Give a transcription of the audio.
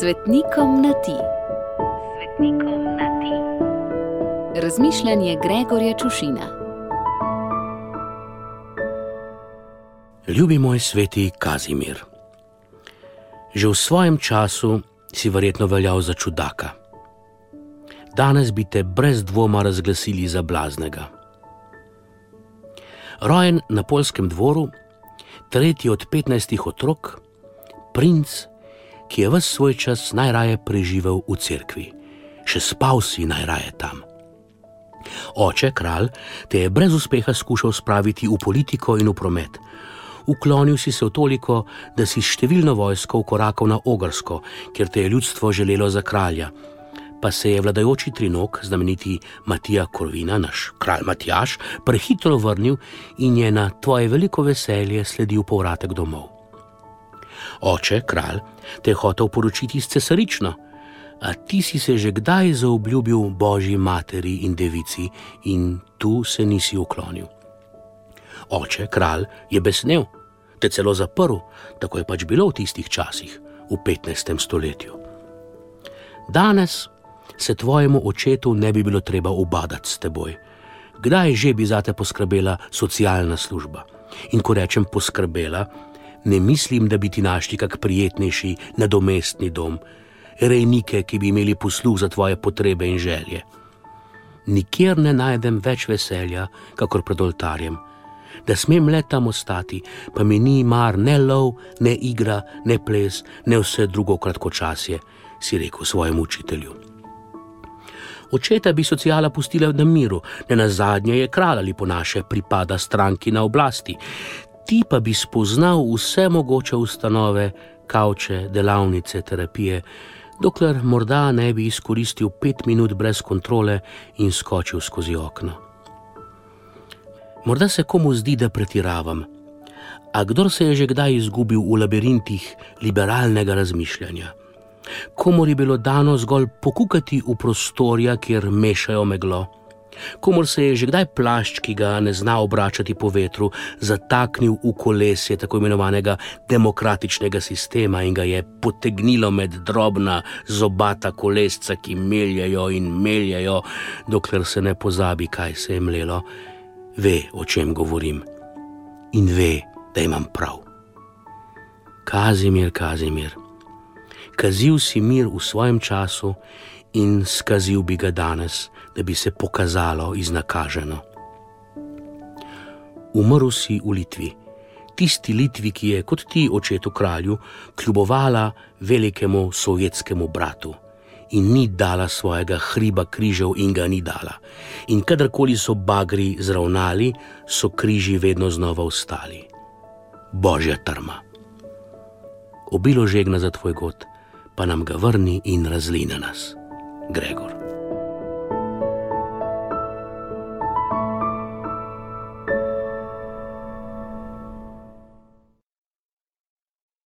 Svetnikom na ti. Svetnikom na ti. Razmišljanje Gregorja Čušina. Ljubi moj sveti Kazimir. Že v svojem času si verjetno veljal za čudaka. Danes bi te brez dvoma razglasili za blaznega. Rojen na polskem dvoru, tretji od 15 otrok, princ, ki je vse svoj čas najraje preživel v cerkvi, še spal si najraje tam. Oče, kralj, te je brez uspeha skušal spraviti v politiko in v promet. Uklonil si se v toliko, da si številno vojsko ukorakal na Ogrsko, kjer te je ljudstvo želelo za kralja. Pa se je vladajoči trinog, znameniti Matija Korvina, naš kralj Matjaš, prehitro vrnil in je na tvoje veliko veselje sledil povratek domov. Oče, kralj, te je hotel poročiti s cesarično, a ti si se že kdaj zaobljubil božji materi in devici in tu se nisi uklonil. Oče, kralj, je besnel, te celo zaprl, tako je pač bilo v tistih časih, v 15. stoletju. Danes se tvojemu očetu ne bi bilo treba ubadati s teboj. Kdaj že bi za te poskrbela socialna služba? In ko rečem poskrbela, ne mislim, da bi ti našli kak prijetnejši, nadomestni dom, rejnike, ki bi imeli posluh za tvoje potrebe in želje. Nikjer ne najdem več veselja, kakor pred oltarjem. Da smem le tam ostati, pa mi ni mar ne lov, ne igra, ne ples, ne vse drugo kratkočasje, si rekel svojemu učitelju. Očeta bi sociala pustila na miru, ne na zadnje je kralj ali po naše pripada stranki na oblasti. Ti pa bi spoznal vse mogoče ustanove, kavče, delavnice, terapije, dokler morda ne bi izkoristil pet minut brez kontrole in skočil skozi okno. Morda se komu zdi, da pretiravam, a kdo se je že kdaj izgubil v labirintih liberalnega razmišljanja? Komor je bilo dano zgolj pokukati v prostorja, kjer mešajo meglo. Komor se je že kdaj plašč, ki ga ne zna obračati po vetru, zataknil v kolesje tako imenovanega demokratičnega sistema in ga je potegnilo med drobna zobata kolesca, ki meljajo in meljajo, dokler se ne pozabi, kaj se je mlelo. Ve, o čem govorim in ve, da imam prav. Kazimir, Kazimir, kazil si mir v svojem času in skazil bi ga danes da bi se pokazalo iznakaženo. Umrl si v Litvi, tisti Litvi, ki je kot ti očetu kralju kljubovala velikemu sovjetskemu bratu in ni dala svojega hriba križev in ga ni dala. In kadarkoli so bagri zravnali, so križi vedno znova ustali. Božja trma. Obilo žegna za tvoj god, pa nam ga vrni in razline nas, Gregor.